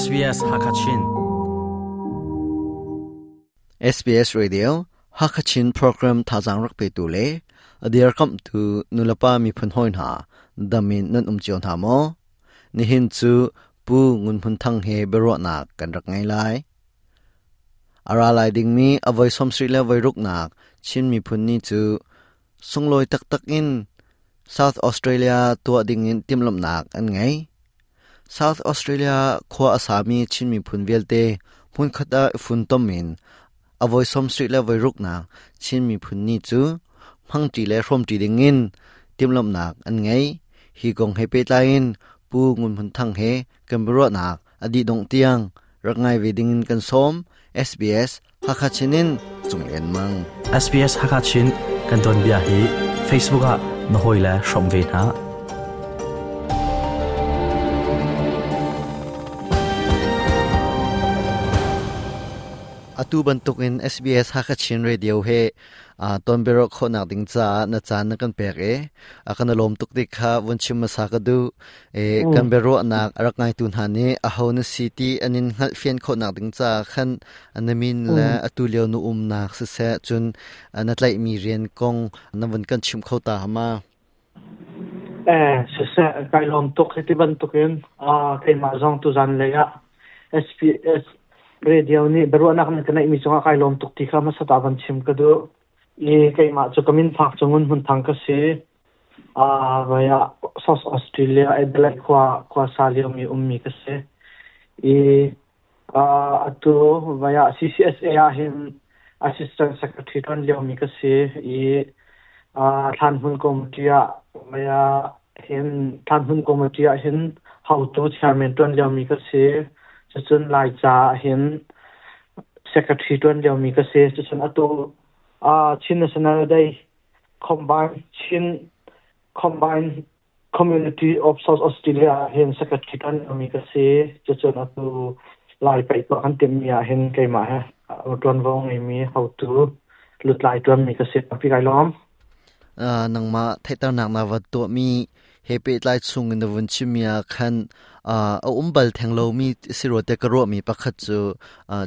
SBS Hakachin. SBS Radio, Hakachin program thazang rak pe tu le To kam tu nulapa mi phun hoin ha damin nan um chion ha mo ni hin chu pu ngun phun thang he bero na kan rak ngai lai. Ara lai ding mi, avoi som sri le voi ruk nak chin mi phun ni chu sungloi tak tak in, South Australia tua ding in timlom nak an ngai. South Australia khwa asami chinmi phunvelte phun khata phun tomin avoi som street la voi na chinmi phun ni chu phang ti le rom ti ding timlom nak an ngai hi gong he pe lain pu ngun phun thang he kambro nak adi dong tiang rak ngai ve ding in kan som SBS hakha chinin chung mang SBS Hakachin kan don bia hi Facebook a nohoi la shom ve na atu bantuk in SBS Hakachin Radio he a ton bero kho nak ding cha na chan na kan pek e a kan lom tuk dik kha won chim ma sa ka du. E kan bero nak arak ngai tun ha ne. A ho na city anin ngal fian kho nak ding cha khan anamin la atu leo nu um nak se se chun na tlai mi rian kong na won kan chim kho ta ma. Eh se se kai lom tuk ti ban tukin a kai ma zong tu zan le ya. SPS radio ni beru anak na kana imi chunga kai lom tukti kha ma sata ban chim ka do e kai ma chu kamin phak chungun hun thang ka se a vaya south australia e black kwa kwa salio mi ummi ka se e a atu vaya ccsa a him assistant secretary ton leo mi ka se e a than hun committee a vaya hin than hun committee a hin how to chairman ton leo mi ka se จะจนลายจาเห็น secretary ตัวเดียวมีก็เสียจะจนอตัวอ่าชินสนาได้ combine ชิน combine community of South Australia เห็น secretary ตัวเดียวมีก็เสียจะจนอตัวลายไปตัวอันเต็มมีเห็นไกมาฮะตัววงมี how to ลุดลายตัวมีก็เสียพี่ไกล้อม อ่านังมาไทยตานักนาวัดตัวมีเฮเปตไลซุงin the vunchimia khan a umbal thenglo mi siro te karo mi pakhat chu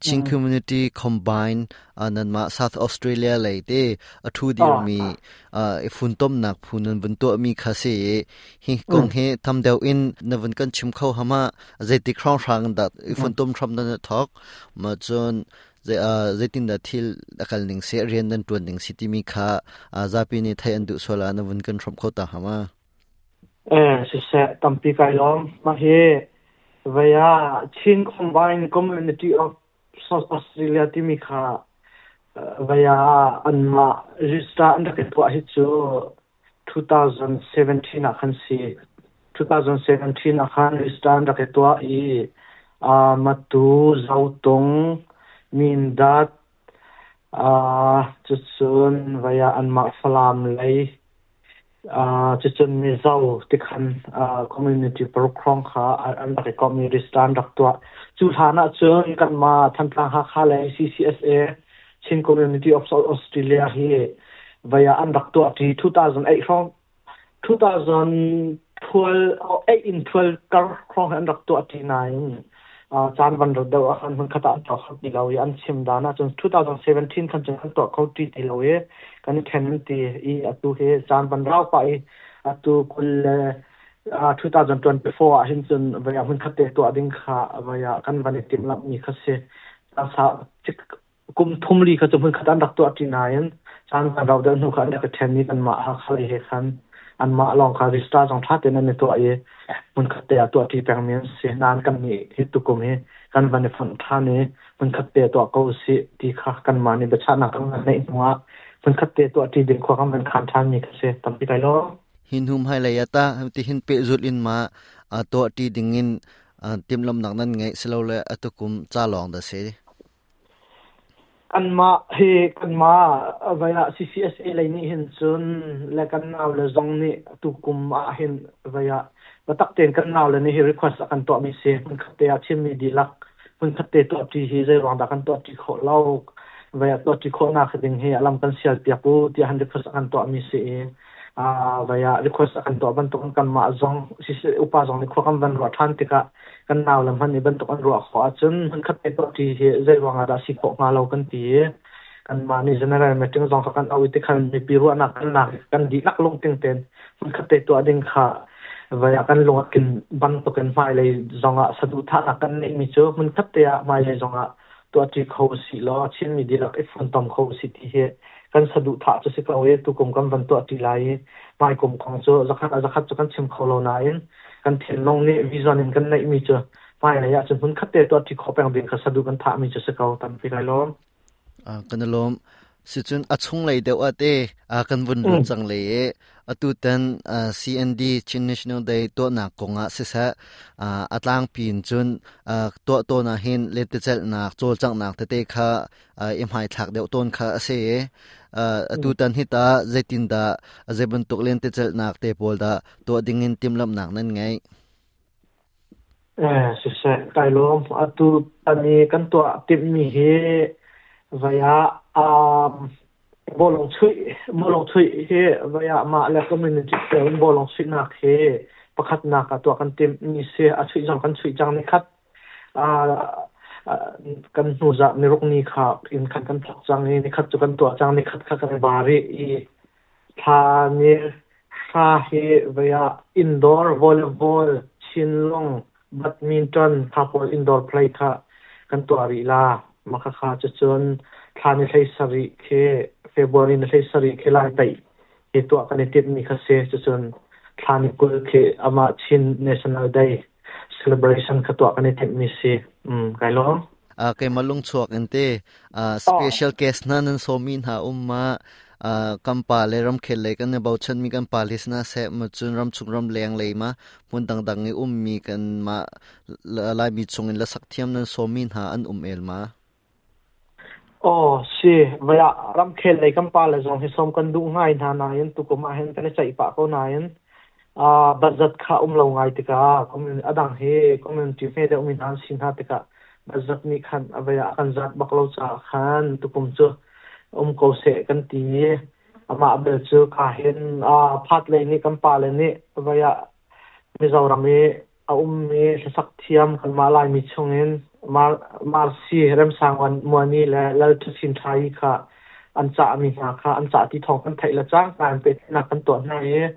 ching community combine anan ma south australia lai te athu dir mi a fun tom nak phunun bun to mi khase hi kong he tham deu in navan kan chim kho hama zeti khraw rang da fun tom thram na thok ma chon zaitin da thil akal ning se rian dan tuan ning city mi kha zapi ni thai an du sola na vun kan thram kho ta hama eh se se tampi kai lom ma he ya chin combine community of south australia ti mi kha vaya anma register under ke po hi chu 2017 a khan si 2017 a khan register under ke to i a matu zau tong min dat a chu chun vaya anma falam lai จะจะมีเจ้าที่คันอ่าคอมมูนิตี้ปกครองค่ะอันนั้นก็มีริสตันรักตัวจุดฐานะเชิงกันมาทันทางหาข่าเลย CCSA ชินคอมมูนิตี้ออฟซาอุดิอาระเบียเฮวายอันรักตัวที่2008ครอง2012 8 in 12 kar krong han rak to atinai chan van ro deuh a hun khata to khat ni lawi an chim dana chun 2017 khan chun to kho ti ti lawi kan then ti i atu he chan van rao pa i atu kul 2024 a hin chun vaya hun khate to ading kha vaya kan van tim lam ni khase ta sa chik kum thum ri kha chun hun khatan rak to ati nayan chan van rao deuh nu kha ne ka then ni kan ma ha khali he khan อันมาลองคาริสตาจงทัดเตนในตัวเอมันขัดเตะตัวที่แปลงเมียนเสียนานกันนี่ฮิตุกุมีกันวันในฝนท่านี้มันขัดเตะตัวเกาสิที่ขากันมาในประชานักงานในหัวมันขัดเตะตัวที่เด็กควากันมันขานทานนี่ก็เสตำปิไกลอหินหุมให้เลยตาที่หินเปจุดอินมาตัวที่ดิ่งินติมลำหนักนั้นไงสโลเลยอตุกุมจ้าลองดะเส kan ma he kan ma vaya CCSA lai ni hin chun le kan naw le zong ni tu kum a hin vaya batak ten kan naw le ni hi request kan to mi se khate a chim mi dilak mun khate to ti hi zai rong da kan to ti kho lau vaya to ti kho na khading he alam kan sial pia pu ti 100% kan to mi se. a vaya request akan to ban to kan ma zong si si upa zong ni kho kam ban ro than tika kan naw lam han ni ban to kan ro kho chun han khat pe to ti he zai wanga da si ko nga lo kan ti kan ma ni general meeting zong kan awi ti khan mi pi ru na kan na kan di lak long ting ten han khat pe to ading kha vaya kan lo kin ban to kan mai le zonga sadu tha na kan ni mi chu mun khat te ya mai le zonga to ti kho si lo chin mi di lak e phun tom kho si ti he กันสะดุท่าจะสิกเอาไว้ตุกมกันวันตัวจีไลไม่กลมของจะจะขัดจะขัดจะกันชิมเขาเรานายกันเทียนลงเนี่ยวิจารณ์กันในมีเจอไม่เลยอะจนพุ่นคัดเตะตัวจีเขาแปลงเป็นกันสะดุกันท่ามีจะสิกเอาตันไปไกลล้อมอ่ากันล้อม สิจุนอชงเลยเดียวอะเตอ่ากันวุ่นรุ่นจังเลยอตุตันอ่า CND ชิน National Day ตัวนักกงอ่ะสิสะอ่าอัตลางปีนจุนอ่าตัวตัวน่ะเห็นเลตเจลนักโจลจังนักเตเตค่ะอ่าอิมหายทักเดียวต้นค่ะเสอ่าอตุตันฮิตาเจตินดาเจบันตุกเลนเตเจลนักเตปอลดาตัวดิ่งอินติมลำนักนั่นไงเออสิสะไกลล้อมอตุตันนี้กันตัวติมมีเฮ vaya um bolong chui bolong chui he vaya ma la community te bolong chui na he pakhat na ka to kan tim ni se a chui jang kan chui jang ni khat a kan nu za ni rok ni kha in khan kan thak jang ni khat chu kan to jang ni khat kha kan bari i tha ni sa he vaya indoor volleyball chinlong badminton couple indoor play kha kan to ari la มาคาค thane lei sari ke february na lei sari ke lai tai e to ka ne tip ni kha se chun thane kul ke ama chin national day celebration ka to ka ne tip ni si um hmm, kai lo? A ke malung chuak ente ah, special case na nan so min ha umma ah, kampa le ram khel le kan bau chan mi kan palis na se ma chun ram chung ram leng le ma, mun dang dang ni um mi kan ma lai mi chung in la sak thiam nan so min ha an um el ma. Oh, si, vaya ram khel lai kam pa la zong he som kan du ngai na na yan tu ko ma hen kan chai pa ko na yan a bazat kha um lo ngai tika community adang he community fe de umin ăn sin ha tika bazat mi khan avaya kan zat baklo cha khan tu kum chu um ko se kan ti ama abel chu kha hen a phat le ni kam pa le ni vaya mizoram mi a um mi sak thiam kan ma lai mi chungin mar mar si rem sang wan muani le la tu sin thai kha, an cha mi ha kha, an cha ti thong kan thai la chang kan pe na kan to na e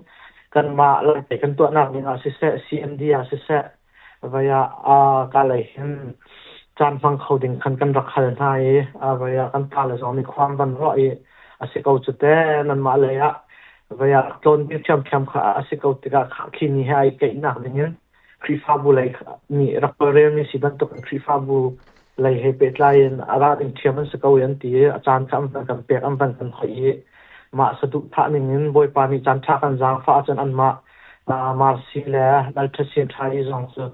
kan ma la pe kan to na ni na si se cmd a si se vaya a ka lai hin chan phang khau ding kan kan rak khal na e a vaya kan ta la zong mi khwam ban ro e a se kau chute nan ma la ya vaya ton bi cham cham kha, a se kau tika kha khini hai ke na ding krifabu lai ni rapper ni si ban to krifabu lai he pet lai en ara in thiaman sa kau yan ti a chan kam ban kam pek am ban kan hoi ma sa du tha ning in boy pa ni chan tha kan jang fa chan an ma a mar si le dal tha sin thai zong so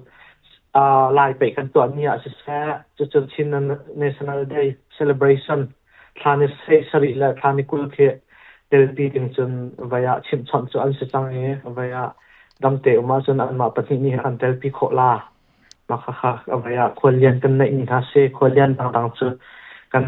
a lai pe kan to ni a se sa chu chu chin national day celebration thani se sari la thani kul ke del pi ting chun vaya chim chon chu an se chang e vaya ดำเตอมาจนอันมาปฏินี้อันเดลพิโคลามาค่ะค่ะเอาไว้ควรเรียนกันในอินทัสเซควรเรียนต่างๆจุดกั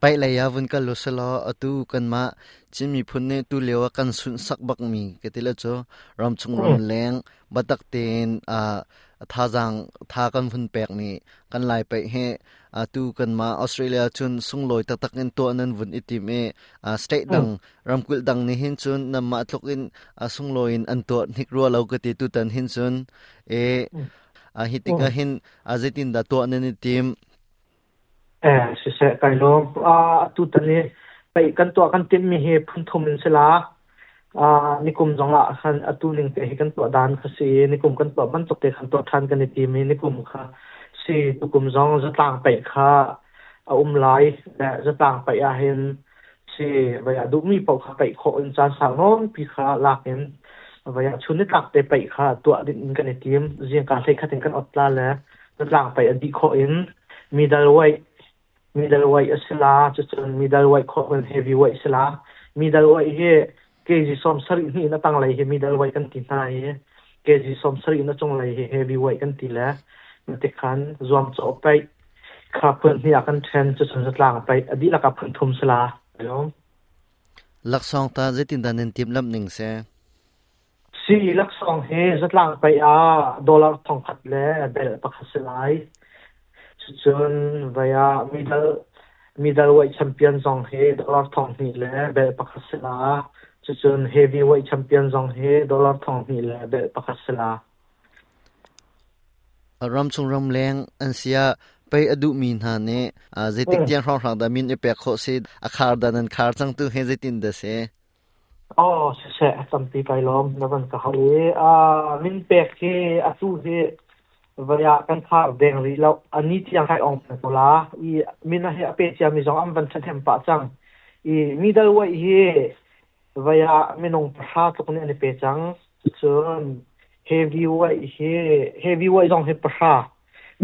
pai lai ya vun ka losala atu kan ma chimi phunne tu lewa kan sun sak bak mi. Ketela cho ram chung ram hmm. leng batak ten a tha jang tha kan phun pek ni. Kan lai pai he atu kan ma australia chun sung loi tak tak in to anan vun itim e. State hmm. dang ram kul dang ni hin chun nam ma tlok in sung loi an to nik ro lo ka ti tu tan hin chun e. Hmm. A hitika hin azetin da to anan itim. เออสิเสไกล้มอ่าตุตรีไปกันตัวกันติมมีเฮพุ่นทุมนสลาอ่านิคมจงละคันอตุลิงเตกันตัวดานคสีนิคมกันตัวมันตกเตะคันตัวทันกันในทีมีนิคมค่ะสีตุกุมจงจะต่างไปค่ะอาอุ้มไล่แต่จะต่างไปอาเห็นสีไวยาดูมีปอกไปขออินจานสาวน้องพี่คาะลากเห็นไวยาชุนนี่ตักเตะไปค่ะตัวดินกันในทีมเรียงการเลี้คัดถึงกันอัดลาแล้วจะต่างไปอดีขออินมีดาไวย middleweight asila chu chun middleweight kho heavyweight sila middleweight he kg som sari ni na tang lai he middleweight kan ti na he kg som sari na chong lai he heavyweight kan ti la na te khan zuam cho pai kha phun ni akan then chu chun tlang pai adi la ka phun thum sala yo lak song ta zetin dan nen tim lam ning se si lak song he zatlang pai a dollar thong khat le bel pakhat chuan vaya middle middleweight champion zong he dollar thong ni le be pakhasla chu chuan heavyweight champion zong he dollar thong ni le be pakhasla ram chung ram leng an sia pe adu min ha ne zetik tian hrang hrang da min e pe kho se akhar dan an khar chang tu he zetin da se อ๋อใช่ใช่สัมปีไปล้อมแล้วมันก็เขาเลยอ่ามินเป็กที่อาซูที่ ยังให้องเป็นตัวละอีมินเฮอเปจียมีสองอันวันเซมปะจังอีมิดลไวเฮวายามินองพระตุกนี่อันเปจังส่วนเฮฟวีไวเฮเฮฟวีไวจงเฮพระ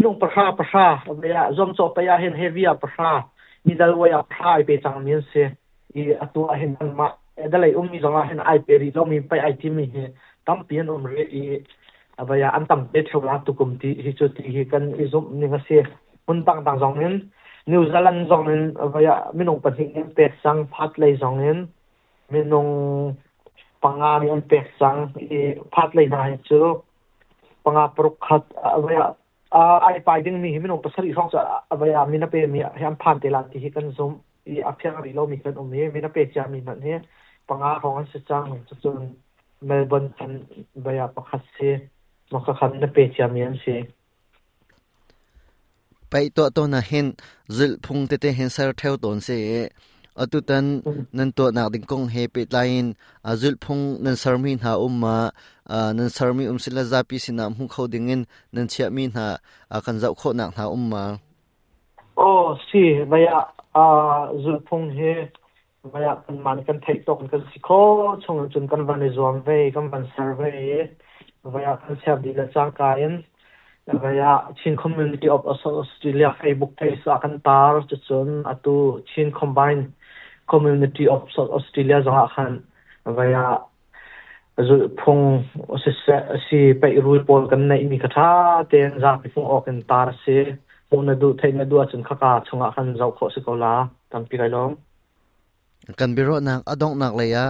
nung pasha pasha ya zom cho pa ya hen heavy a pasha ni dal wa ya phai pe chang min se i atu a hen an ma dalai um mi zonga hen ai pe ri lo mi pai ai ti mi he tam pian um re i abaya an tam pe thela tu kum ti hi chu ti hi kan i zum ni nga se mun tang tang zong nen New Zealand zong nen abaya minung pan hin en pe sang phat lei zong nen minung panga ni en pe sang i phat lei na chu panga pruk khat abaya ai pai ding mi himin pa sari song sa avaya mina pe mi ham phan te la ti hi kan zum i aphyang ri lo mi kan um ne mina pe cha mi man he panga hong an se chang chu chun melbourne kan vaya pa khat se mo ka khan na pe cha mi an se. Pai to to na hen zil phung te te hen sar theu ton se. Atu tan nan to nak ding kong he pe lain azul phung nan sarmi ha umma nan sarmi um sila zapi sina mu kho dingin nan chia mi na kan zau kho nak ha umma oh si vaya a zul phung he vaya kan man kan thai to kan si kho chung chun kan van zom ve kan van survey vaya kan chia di la chang kain vaya chin community of australia facebook page akan tar chun atu chin combine community of South Australia zanga khan vaya zu phung si si pe rul pol kan nei mi khatha ten za pi phung ok en tar se na du thai na du achun khaka chunga khan zau kho se kola tam pi kai long kan biro nak adong nak leya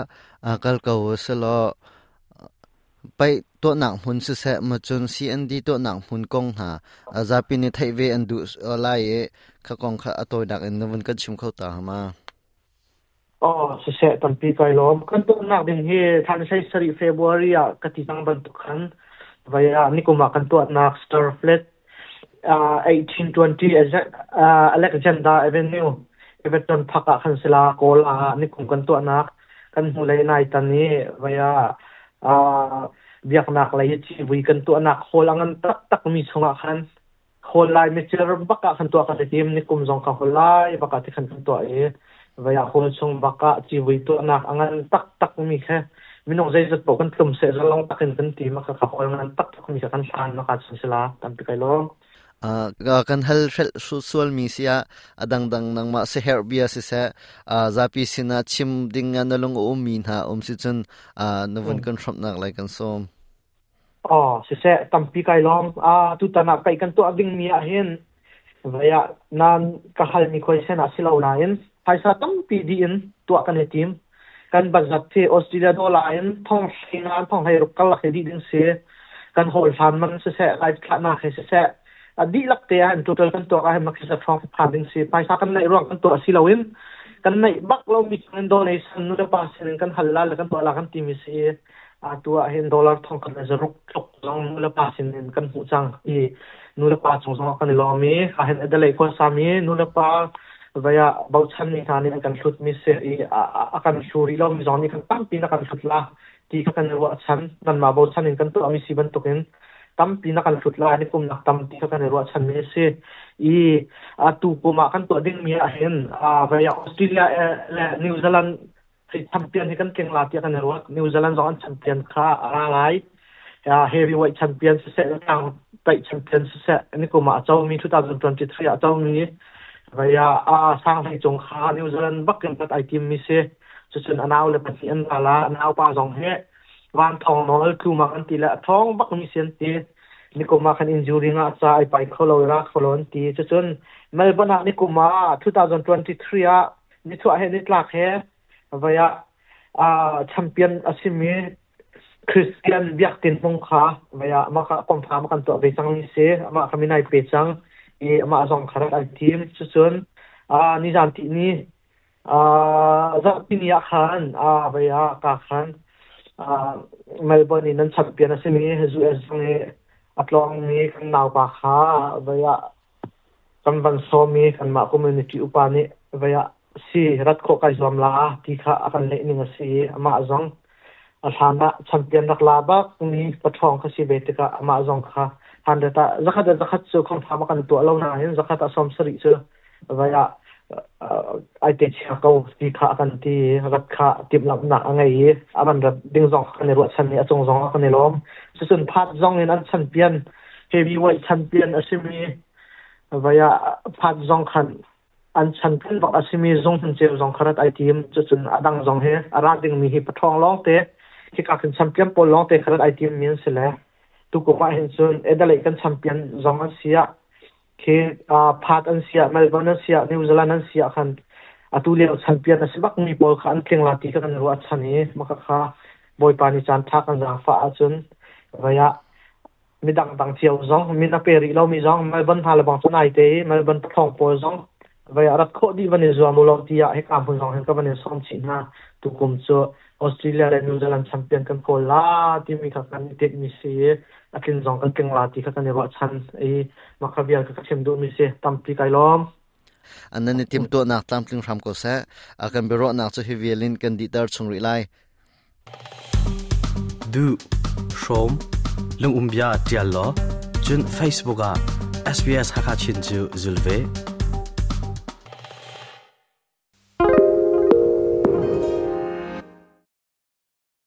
kal ko se lo ไปตัวหนังมุนสิเสมาจนซีอันดีตัวหนังมุนกงหาอาจาปินิไทยเวอันดูอะไรเอขกองข้าตัวดักอันนั้นกันชิมเข้าตามาอ๋อสิเสตอนปีไกล้อมกันตัวหนักเดงเฮทันใช้สริเฟบรุรีอะกติจังบรนทุกขันไว้อะนี่กูมากันตัวหนักสตอร์ฟเลตอ่า1820อ่าอเล็กซานดาเอเวนิวเอเวตันพักอะคันศิลาโกลานี่กูกันตัวหนักกันหูเลยนายตอนนี้ไว้อะ a biak nak lai chi vui kan tu anak hol angan tak tak mi chunga khan hol lai mi chir baka khan tu ka tim ni kum jong ka hol lai baka ti khan tu e và ya hol chung baka chi vui tu anak angan tak tak mi kha mi nong zai zat po kan tlum se zalong takin kan ti ma ka ka hol angan tak tak mi kha kan san ma ka chun long Ah, ah, kan hal rel social media, mi sia adang dang nang ma se her bia se se. Ah, zapi sina chim ding an long um min ha um si chun no vun mm. kan from nak lai kan som. O se se tampi kai lom. A tu ta na kai kan to aving mi a hin vaya nan ka hal mi khoi sen asilo na in paisa tampi di in tu kan he team kan bazat the australia dollar in thong singa thong hai rukal khe di din se. Kan hol fan man se se live khat na khe se se. adi lakte an total kan to ka mak sa fa fa si pa sa kan lai ruang kan to asilawin kan nai bak lo mi kan donation no pa sin kan halal kan to ala kan timi si a tua hen dollar thong kan za ruk tok long no pa sin kan hu chang i nu la pa chung song kan lo mi a hen da lai ko sa mi nu la pa vaya bau chan ni thani kan thut mi se i a kan shuri lo mi zon kan pam pi na kan thut la. Ti kan wa chan kan ma bau chan kan to ami si ban token tam tina kan thut la ni kum nak tam ti ka kan ro chan me se i, a tu ko ma kan to ding mi a hen a vaya australia eh, le new zealand champion hi kan keng la ti kan e ro new zealand zon champion kha ara lai. Ya, heavyweight champion se se ang pai champion se. Ni ko ma chau mi 2023 a chau mi. Vaya a sang hai chong kha new zealand bak kan pat item mi se chu chun anaw le pasi an la anaw pa zong he wan thong nol ku ma kan ti la thong bak mi sian ti ni ko ma kan injury nga cha, ai pai kholo ra kholon ti, chu chun, melbourne ni ko ma 2023 a ni chu a he ni tlak he, vaya, a, champion asimi, Christian biak tin mong kha, vaya ma ka kom pha ma kan to ve chang ni se ma kami nai pe chang e ma zong kharat al team chu chun, a ni jan ti ni, a za tin ya khan, a, vaya, ka khan a melbourne nan champion asimi zu es nge atlong ni kan naw pa kha vaya kan ban so mi kan ma community upani vaya si rat ko kai zom la ti kha akan le ni nga si ama zong asana champion rak la ba ni pathong kha si be te ka ama zong kha handa ta zakhat zakhat chu khom tha ma kan to lo na hin zakhat asom sari chu vaya ไอเดียเขาสีขากันที่รักขาติดหนักหนักอะไรอามันรับดึงจองกันในรถชันนี่จงจองกันในล้อมส่วนพัดจองในนั้นชันเปลี่ยนเฮวีไว้ชันเปลี่ยนอาชิมีวายาพัดจองขันอันชันเปลี่ยนบอกอาชิมีองชันเจลจองคารัดไอทีมจุดจนอดังจองเฮอาราดึงมีฮิปทองล้องเตะที่กักชันเปลี่ยนปนลล้องเตะคารัดไอทีมมีนเสร็จแล้วตุกบ้าเห็นส่วนเอเดเลยกันชันเปลี่ยนจองอาเซีย ke a phat an sia melbourne an sia new zealand an sia khan atu le champion asibak mi pol khan tling la ti kan ro achani maka kha boy pani chan thak an za fa achun vaya mi dang dang chiao zong mi na peri lo mi zong melbourne hala bang chunai te melbourne pathong pol zong vậy arat kho di vane zo amulo ti ya he kam phun jong he ka vane som chi na tu kum cho australia le new zealand champion kan ko la ti mi ka kan tek mi se akin jong kan keng la ti ka kan wa chan e ma kha bia ka chem do mi se tam pi kai lom. Anani tim to nak tam tling ram ko sa akan bero nak chu hi violin kan di tar chung ri lai. Du shom lung umbia tial lo chun facebook a sbs hakachin chu zulve